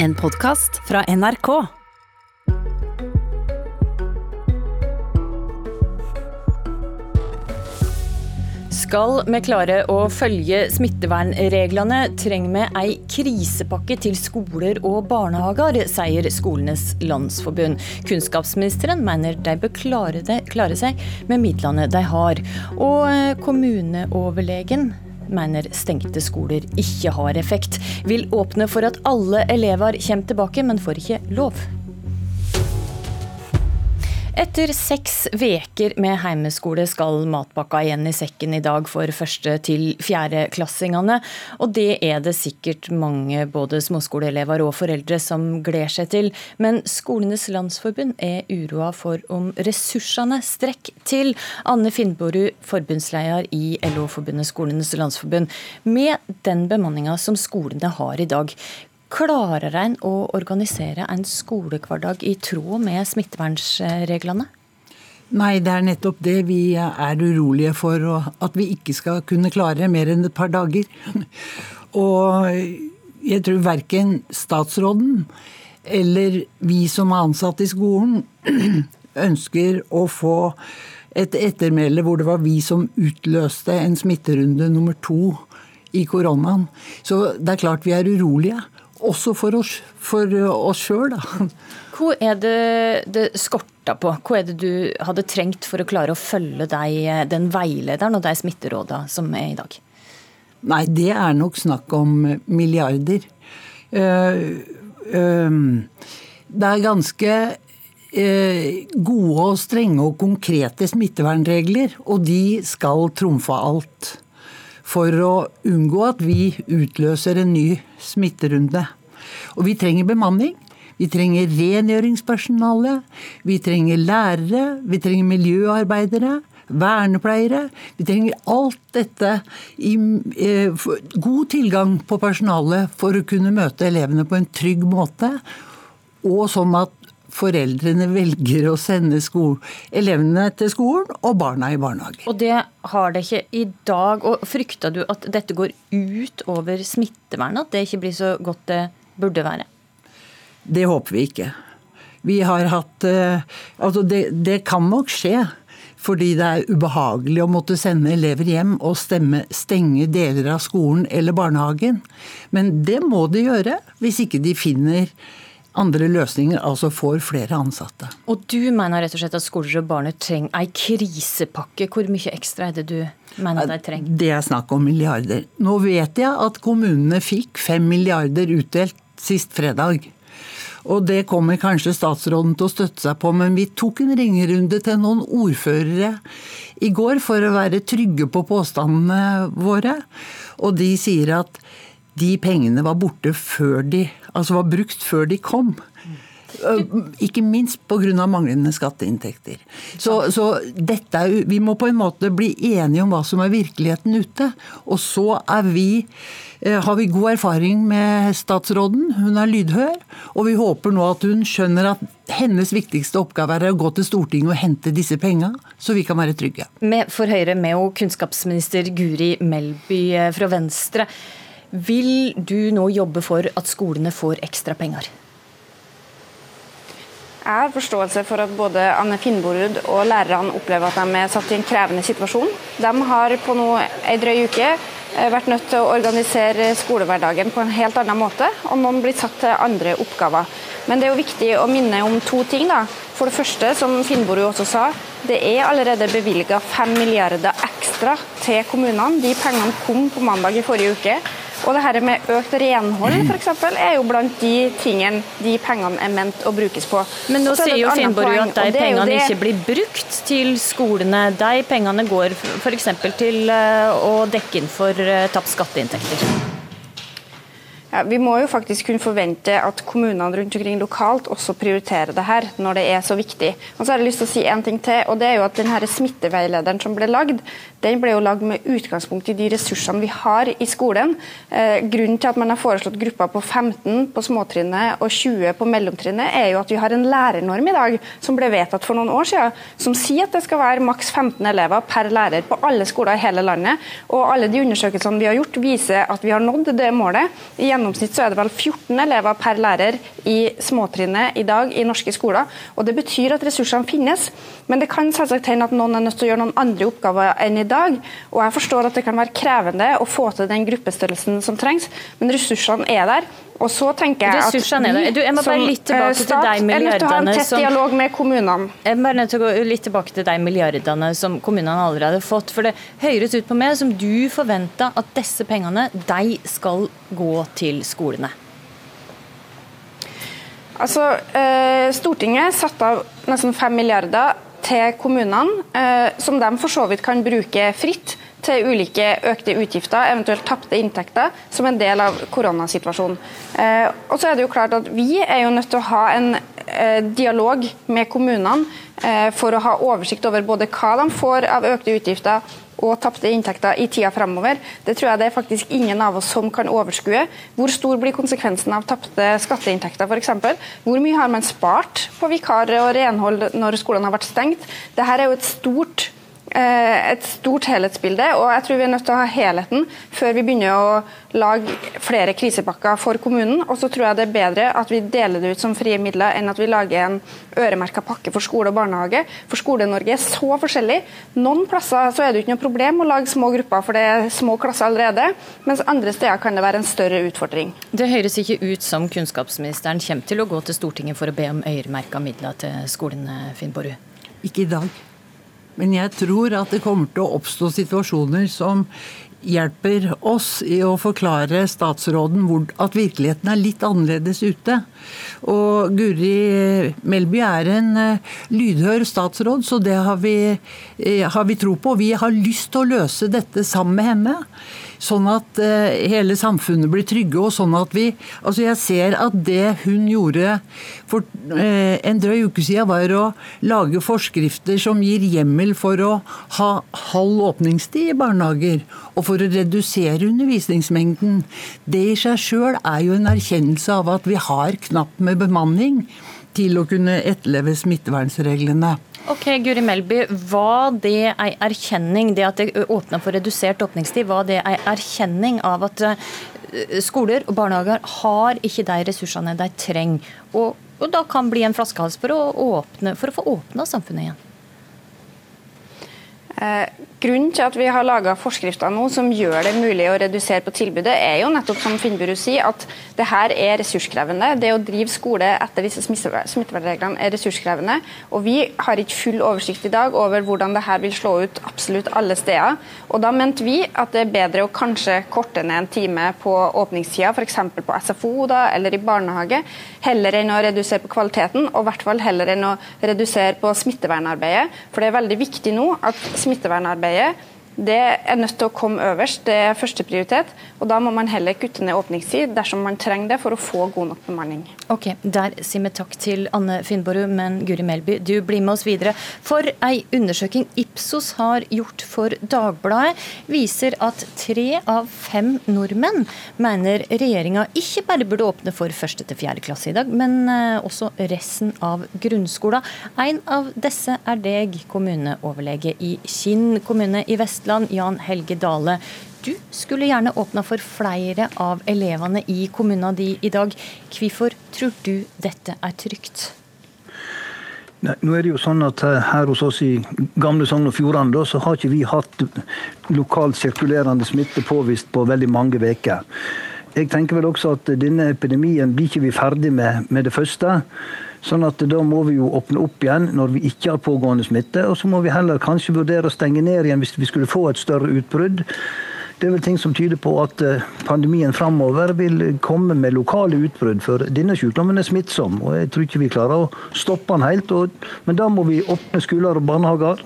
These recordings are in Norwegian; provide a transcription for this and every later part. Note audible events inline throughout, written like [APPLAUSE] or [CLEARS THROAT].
En podkast fra NRK. Skal vi klare å følge smittevernreglene, trenger vi ei krisepakke til skoler og barnehager, sier Skolenes landsforbund. Kunnskapsministeren mener de bør klare, det, klare seg med midlene de har. Og eh, kommuneoverlegen mener stengte skoler ikke har effekt. Vil åpne for at alle elever kommer tilbake, men får ikke lov. Etter seks veker med heimeskole skal matpakka igjen i sekken i dag for første til fjerdeklassingene. Og det er det sikkert mange både småskoleelever og foreldre som gleder seg til. Men Skolenes landsforbund er uroa for om ressursene strekker til. Anne Finnborud, forbundsleder i LO-forbundet Skolenes landsforbund. Med den bemanninga som skolene har i dag, Klarer en å organisere en skolehverdag i tråd med smittevernreglene? Nei, det er nettopp det vi er urolige for. At vi ikke skal kunne klare mer enn et par dager. [LAUGHS] Og jeg tror verken statsråden eller vi som er ansatt i skolen, [CLEARS THROAT] ønsker å få et ettermæle hvor det var vi som utløste en smitterunde nummer to i koronaen. Så det er klart vi er urolige. Også for oss, for oss sjøl, da. Hvor er det det skorta på? Hva er det du hadde trengt for å klare å følge deg, den veilederen og de smitterådene som er i dag? Nei, det er nok snakk om milliarder. Uh, uh, det er ganske gode og strenge og konkrete smittevernregler, og de skal trumfe alt for å unngå at vi utløser en ny smitterunde. Og vi trenger bemanning. Vi trenger rengjøringspersonale, vi trenger lærere, vi trenger miljøarbeidere, vernepleiere. Vi trenger alt dette i eh, god tilgang på personale for å kunne møte elevene på en trygg måte. Og sånn at foreldrene velger å sende elevene til skolen og barna i barnehage. Og det har det ikke i dag. og Frykter du at dette går ut over smittevernet? At det ikke blir så godt det burde være? Det håper vi ikke. Vi har hatt eh, Altså, det, det kan nok skje. Fordi det er ubehagelig å måtte sende elever hjem og stemme, stenge deler av skolen eller barnehagen. Men det må de gjøre, hvis ikke de finner andre løsninger, altså får flere ansatte. Og du mener rett og slett at skoler og barnet trenger ei krisepakke. Hvor mye ekstra er det du mener de trenger? Det er snakk om milliarder. Nå vet jeg at kommunene fikk fem milliarder utdelt sist fredag. Og det kommer kanskje statsråden til å støtte seg på, men vi tok en ringerunde til noen ordførere i går for å være trygge på påstandene våre. Og de sier at de pengene var borte før de Altså var brukt før de kom. Ikke minst pga. manglende skatteinntekter. Så, så dette er, vi må på en måte bli enige om hva som er virkeligheten ute. Og så er vi, har vi god erfaring med statsråden. Hun er lydhør. Og vi håper nå at hun skjønner at hennes viktigste oppgave er å gå til Stortinget og hente disse penga, så vi kan være trygge. Med, for Høyre med kunnskapsminister Guri Melby fra Venstre. Vil du nå jobbe for at skolene får ekstra penger? Jeg har forståelse for at både Anne Finnborud og lærerne opplever at de er satt i en krevende situasjon. De har på nå ei drøy uke eh, vært nødt til å organisere skolehverdagen på en helt annen måte, og noen blir satt til andre oppgaver. Men det er jo viktig å minne om to ting. da. For det første, som Finnborud også sa, det er allerede bevilga 5 milliarder ekstra til kommunene. De pengene kom på mandag i forrige uke. Og det her med økt renhold f.eks. er jo blant de tingene de pengene er ment å brukes på. Men nå sier jo Finnborg at de pengene det... ikke blir brukt til skolene. De pengene går f.eks. til eh, å dekke inn for eh, tapt skatteinntekter. Ja, vi må jo faktisk kunne forvente at kommunene rundt omkring lokalt også prioriterer det her når det er så viktig. Og så har jeg lyst til å si en ting til, og det er jo at denne Smitteveilederen som ble lagd, den ble jo lagd med utgangspunkt i de ressursene vi har i skolen. Eh, grunnen til at man har foreslått grupper på 15 på småtrinnet og 20 på mellomtrinnet, er jo at vi har en lærernorm i dag som ble vedtatt for noen år siden, som sier at det skal være maks 15 elever per lærer på alle skoler i hele landet. Og alle de undersøkelsene vi har gjort, viser at vi har nådd det målet. gjennom gjennomsnitt så er det vel 14 elever per lærer i småtrinnet i dag i norske skoler. og Det betyr at ressursene finnes, men det kan selvsagt hende at noen er nødt til å gjøre noen andre oppgaver enn i dag. og Jeg forstår at det kan være krevende å få til den gruppestørrelsen som trengs, men ressursene er der. Og så tenker jeg at vi som tilbake stat er nødt til å ha en tett dialog med kommunene. Jeg må bare nødt til å gå litt tilbake til de milliardene som kommunene allerede har fått. For det høres ut på meg som du forventer at disse pengene de skal gå til skolene. Altså, eh, Stortinget satte av nesten 5 milliarder til kommunene, eh, som de for så vidt kan bruke fritt til ulike økte utgifter, eventuelt tapte inntekter, som en del av koronasituasjonen. Eh, og så er det jo klart at Vi er jo nødt til å ha en eh, dialog med kommunene eh, for å ha oversikt over både hva de får av økte utgifter og tapte inntekter i tida fremover. Det tror jeg det er faktisk ingen av oss som kan overskue. Hvor stor blir konsekvensen av tapte skatteinntekter f.eks.? Hvor mye har man spart på vikarer og renhold når skolene har vært stengt? Dette er jo et stort et stort helhetsbilde, og jeg tror vi er nødt til å ha helheten før vi begynner å lage flere krisepakker for kommunen. Og så tror jeg det er bedre at vi deler det ut som frie midler, enn at vi lager en øremerka pakke for skole og barnehage. For Skole-Norge er så forskjellig. Noen plasser så er det ikke noe problem å lage små grupper, for det er små klasser allerede. Mens andre steder kan det være en større utfordring. Det høres ikke ut som kunnskapsministeren kommer til å gå til Stortinget for å be om øremerka midler til skolene, Finn Borrud? Ikke i dag. Men jeg tror at det kommer til å oppstå situasjoner som hjelper oss i å forklare statsråden at virkeligheten er litt annerledes ute. Og Guri Melby er en eh, lydhør statsråd, så det har vi, eh, har vi tro på. Vi har lyst til å løse dette sammen med henne. Sånn at uh, hele samfunnet blir trygge, og sånn at vi Altså, jeg ser at det hun gjorde for uh, en drøy uke siden, var å lage forskrifter som gir hjemmel for å ha halv åpningstid i barnehager, og for å redusere undervisningsmengden. Det i seg sjøl er jo en erkjennelse av at vi har knapt med bemanning til å kunne etterleve smittevernreglene. Ok, Guri Melby, Var det ei erkjenning, det at det åpna for redusert åpningstid, var det ei erkjenning av at eh, skoler og barnehager har ikke de ressursene de trenger, og, og da kan bli en flaskehals for å, åpne, for å få åpna samfunnet igjen? Eh, grunnen til at vi har laga forskrifter nå som gjør det mulig å redusere på tilbudet, er jo nettopp som Finnburu sier, at det her er ressurskrevende. Det å drive skole etter disse smittevernreglene er ressurskrevende. Og vi har ikke full oversikt i dag over hvordan det her vil slå ut absolutt alle steder. Og da mente vi at det er bedre å kanskje korte ned en time på åpningstida, f.eks. på SFO da, eller i barnehage, heller enn å redusere på kvaliteten, og i hvert fall heller enn å redusere på smittevernarbeidet. For det er veldig viktig nå at smittevernarbeidet det er nødt til å komme øverst. Det er førsteprioritet. Og da må man heller kutte ned åpningstid dersom man trenger det for å få god nok bemanning. Ok, Der sier vi takk til Anne Finnborg, men Guri Melby, du blir med oss videre. For ei undersøking Ipsos har gjort for Dagbladet, viser at tre av fem nordmenn mener regjeringa ikke bare burde åpne for første til fjerde klasse i dag, men eh, også resten av grunnskolen. En av disse er deg, kommuneoverlege i Kinn kommune i Vestland. Vestland, Jan Helge Dale. Du skulle gjerne åpna for flere av elevene i kommunen din i dag. Hvorfor tror du dette er trygt? Nei, nå er det jo sånn at Her hos oss i gamle Sogn og Fjordane så har ikke vi hatt lokalt sirkulerende smitte påvist på veldig mange uker. Jeg tenker vel også at denne epidemien blir ikke vi ferdig med med det første. Sånn at Da må vi jo åpne opp igjen når vi ikke har pågående smitte. Og så må vi heller kanskje vurdere å stenge ned igjen hvis vi skulle få et større utbrudd. Det er vel ting som tyder på at eh, pandemien framover vil komme med lokale utbrudd. For denne sykdommen er smittsom, og jeg tror ikke vi klarer å stoppe den helt. men da må vi åpne skoler og barnehager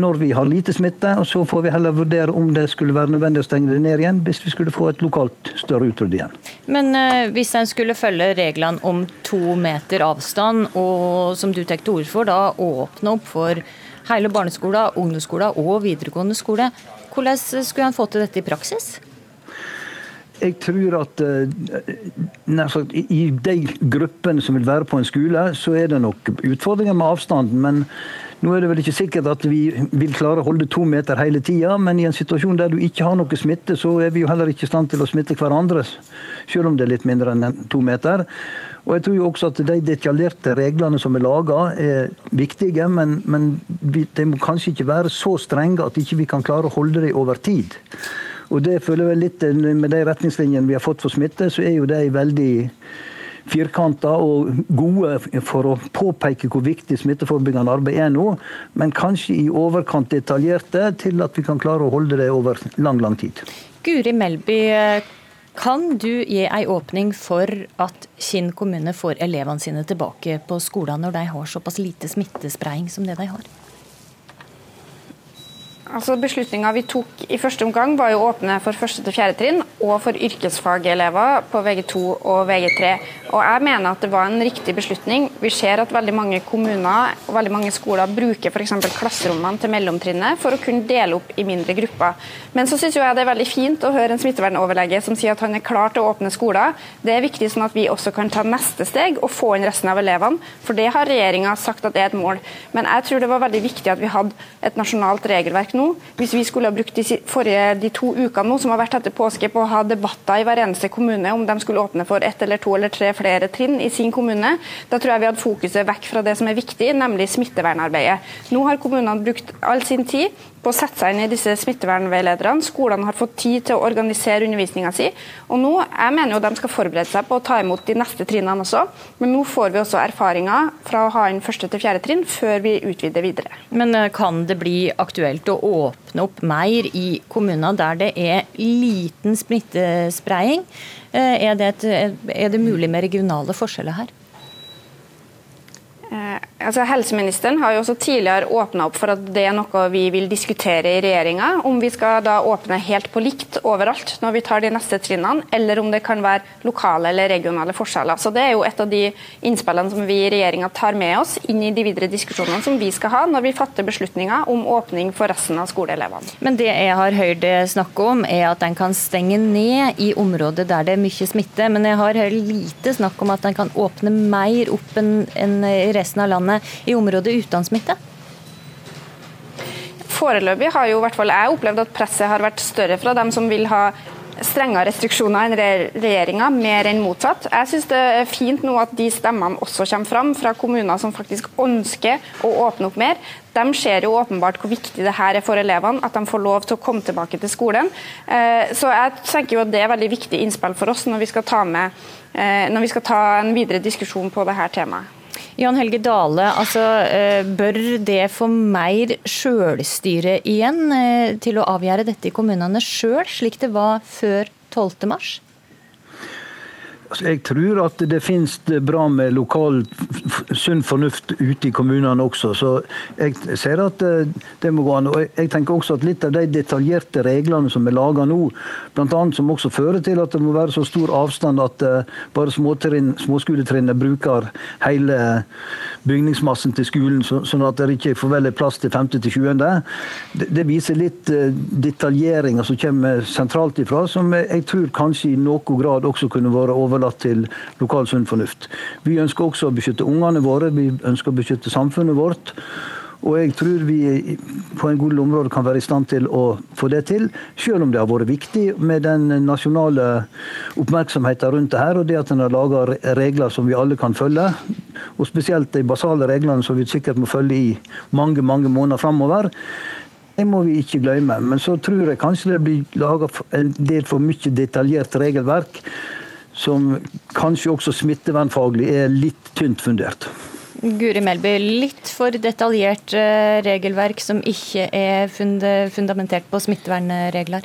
når vi har lite smitte. og Så får vi heller vurdere om det skulle være nødvendig å stenge det ned igjen hvis vi skulle få et lokalt større utbrudd igjen. Men uh, hvis en skulle følge reglene om to meter avstand, og som du tar til orde for, da åpne opp for hele barneskolen, ungdomsskolen og videregående skole, hvordan skulle han få til dette i praksis? Jeg tror at sagt, i de gruppene som vil være på en skole, så er det nok utfordringer med avstanden. Men Nå er det vel ikke sikkert at vi vil klare å holde to meter hele tida, men i en situasjon der du ikke har noe smitte, så er vi jo heller ikke i stand til å smitte hverandre, selv om det er litt mindre enn to meter. Og jeg tror jo også at De detaljerte reglene som er laga, er viktige, men, men de må kanskje ikke være så strenge at ikke vi ikke kan klare å holde dem over tid. Og det føler jeg litt Med de retningslinjene vi har fått for smitte, så er jo de veldig firkanta og gode for å påpeke hvor viktig smitteforebyggende arbeid er nå, men kanskje i overkant detaljerte til at vi kan klare å holde det over lang, lang tid. Guri Melby, kan du gi ei åpning for at Kinn kommune får elevene sine tilbake på skolen når de har såpass lite smittespredning som det de har? Altså Beslutninga vi tok i første omgang var å åpne for første til fjerde trinn og for yrkesfagelever på VG2 og VG3. Og Jeg mener at det var en riktig beslutning. Vi ser at veldig mange kommuner og veldig mange skoler bruker f.eks. klasserommene til mellomtrinnet for å kunne dele opp i mindre grupper. Men så syns jeg det er veldig fint å høre en smittevernoverlege som sier at han er klar til å åpne skoler. Det er viktig sånn at vi også kan ta neste steg og få inn resten av elevene. For det har regjeringa sagt at det er et mål. Men jeg tror det var veldig viktig at vi hadde et nasjonalt regelverk nå. Hvis vi skulle ha brukt de, forrige, de to ukene nå, som har vært etter påske på å ha debatter i hver eneste kommune om de skulle åpne for ett eller to eller tre flere trinn i sin kommune, da tror jeg vi hadde fokuset vekk fra det som er viktig, nemlig smittevernarbeidet. Nå har kommunene brukt all sin tid på å sette seg inn i disse smittevernveilederne. Skolene har fått tid til å organisere undervisninga si. Og nå, Jeg mener jo de skal forberede seg på å ta imot de neste trinnene også, men nå får vi også erfaringer fra å ha inn første til fjerde trinn før vi utvider videre. Men eh, kan det bli aktuelt å åpne opp mer i kommuner der det er liten smittespredning? Eh, er det, et, er det mulig med regionale forskjeller her? Altså Helseministeren har jo også tidligere åpna opp for at det er noe vi vil diskutere i regjeringa. Om vi skal da åpne helt på likt overalt når vi tar de neste trinnene, eller om det kan være lokale eller regionale forskjeller. Så Det er jo et av de innspillene som vi i regjeringa tar med oss inn i de videre diskusjonene som vi skal ha når vi fatter beslutninger om åpning for resten av skoleelevene. Men det jeg har hørt snakke om, er at en kan stenge ned i områder der det er mye smitte. Men jeg har hørt lite snakk om at en kan åpne mer opp enn resten av landet i området uten smitte? Foreløpig har jo i hvert fall jeg opplevd at presset har vært større fra dem som vil ha strengere restriksjoner enn regjeringa, mer enn motsatt. Jeg synes det er fint nå at de stemmene også kommer fram fra kommuner som faktisk ønsker å åpne opp mer. De ser jo åpenbart hvor viktig det her er for elevene, at de får lov til å komme tilbake til skolen. Eh, så jeg tenker jo at det er veldig viktig innspill for oss når vi skal ta, med, eh, når vi skal ta en videre diskusjon på dette temaet. Jan Helge Dale, altså, eh, bør det få mer sjølstyre igjen eh, til å avgjøre dette i kommunene sjøl, slik det var før 12.3? Altså, jeg tror at det finnes bra med lokal sunn fornuft ute i kommunene også. Så jeg ser at eh, det må gå an. Og jeg tenker også at litt av de detaljerte reglene som er laga nå, bl.a. som også fører til at det må være så stor avstand at eh, bare småskoletrinnet bruker hele bygningsmassen til skolen, sånn at det ikke får veldig plass til 5. til 20. Det, det viser litt eh, detaljeringer som kommer sentralt ifra, som jeg tror kanskje i noen grad også kunne vært over overlatt til lokal sunn fornuft. Vi ønsker også å beskytte ungene våre, vi ønsker å beskytte samfunnet vårt. Og jeg tror vi på en god område kan være i stand til å få det til, selv om det har vært viktig med den nasjonale oppmerksomheten rundt det her, og det at en har laga regler som vi alle kan følge. Og spesielt de basale reglene som vi sikkert må følge i mange mange måneder framover. Det må vi ikke glemme. Men så tror jeg kanskje det blir laga en del for mye detaljert regelverk som kanskje også smittevernfaglig er litt tynt fundert. Guri Melby, litt for detaljert eh, regelverk som ikke er fundamentert på smittevernregler?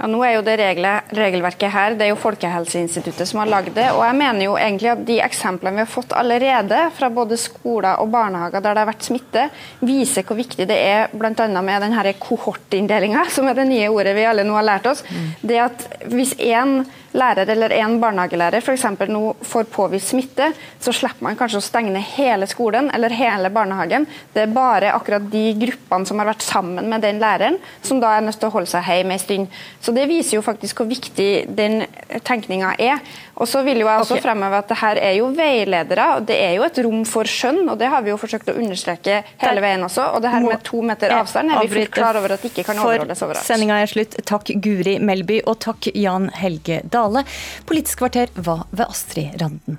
Ja, nå er jo det regler, Regelverket her det er jo Folkehelseinstituttet som har lagd det. og jeg mener jo egentlig at De eksemplene vi har fått allerede fra både skoler og barnehager der det har vært smitte, viser hvor viktig det er bl.a. med denne kohortinndelinga, som er det nye ordet vi alle nå har lært oss. Mm. Det at Hvis én lærer eller en barnehagelærer f.eks. nå får påvist smitte, så slipper man kanskje å stenge ned hele skolen eller hele barnehagen. Det er bare akkurat de gruppene som har vært sammen med den læreren, som da er nødt til å holde seg hjemme en stund. Så Det viser jo faktisk hvor viktig den tenkninga er. Og så vil jo jeg også okay. fremheve at det her er jo veiledere, og det er jo et rom for skjønn. og Det har vi jo forsøkt å understreke hele veien også. Og det her med to meter avstand er vi fullt klar over at det ikke kan overholdes overalt. Sendinga er slutt. Takk Guri Melby, og takk Jan Helge Dale. Politisk kvarter var ved Astrid Randen.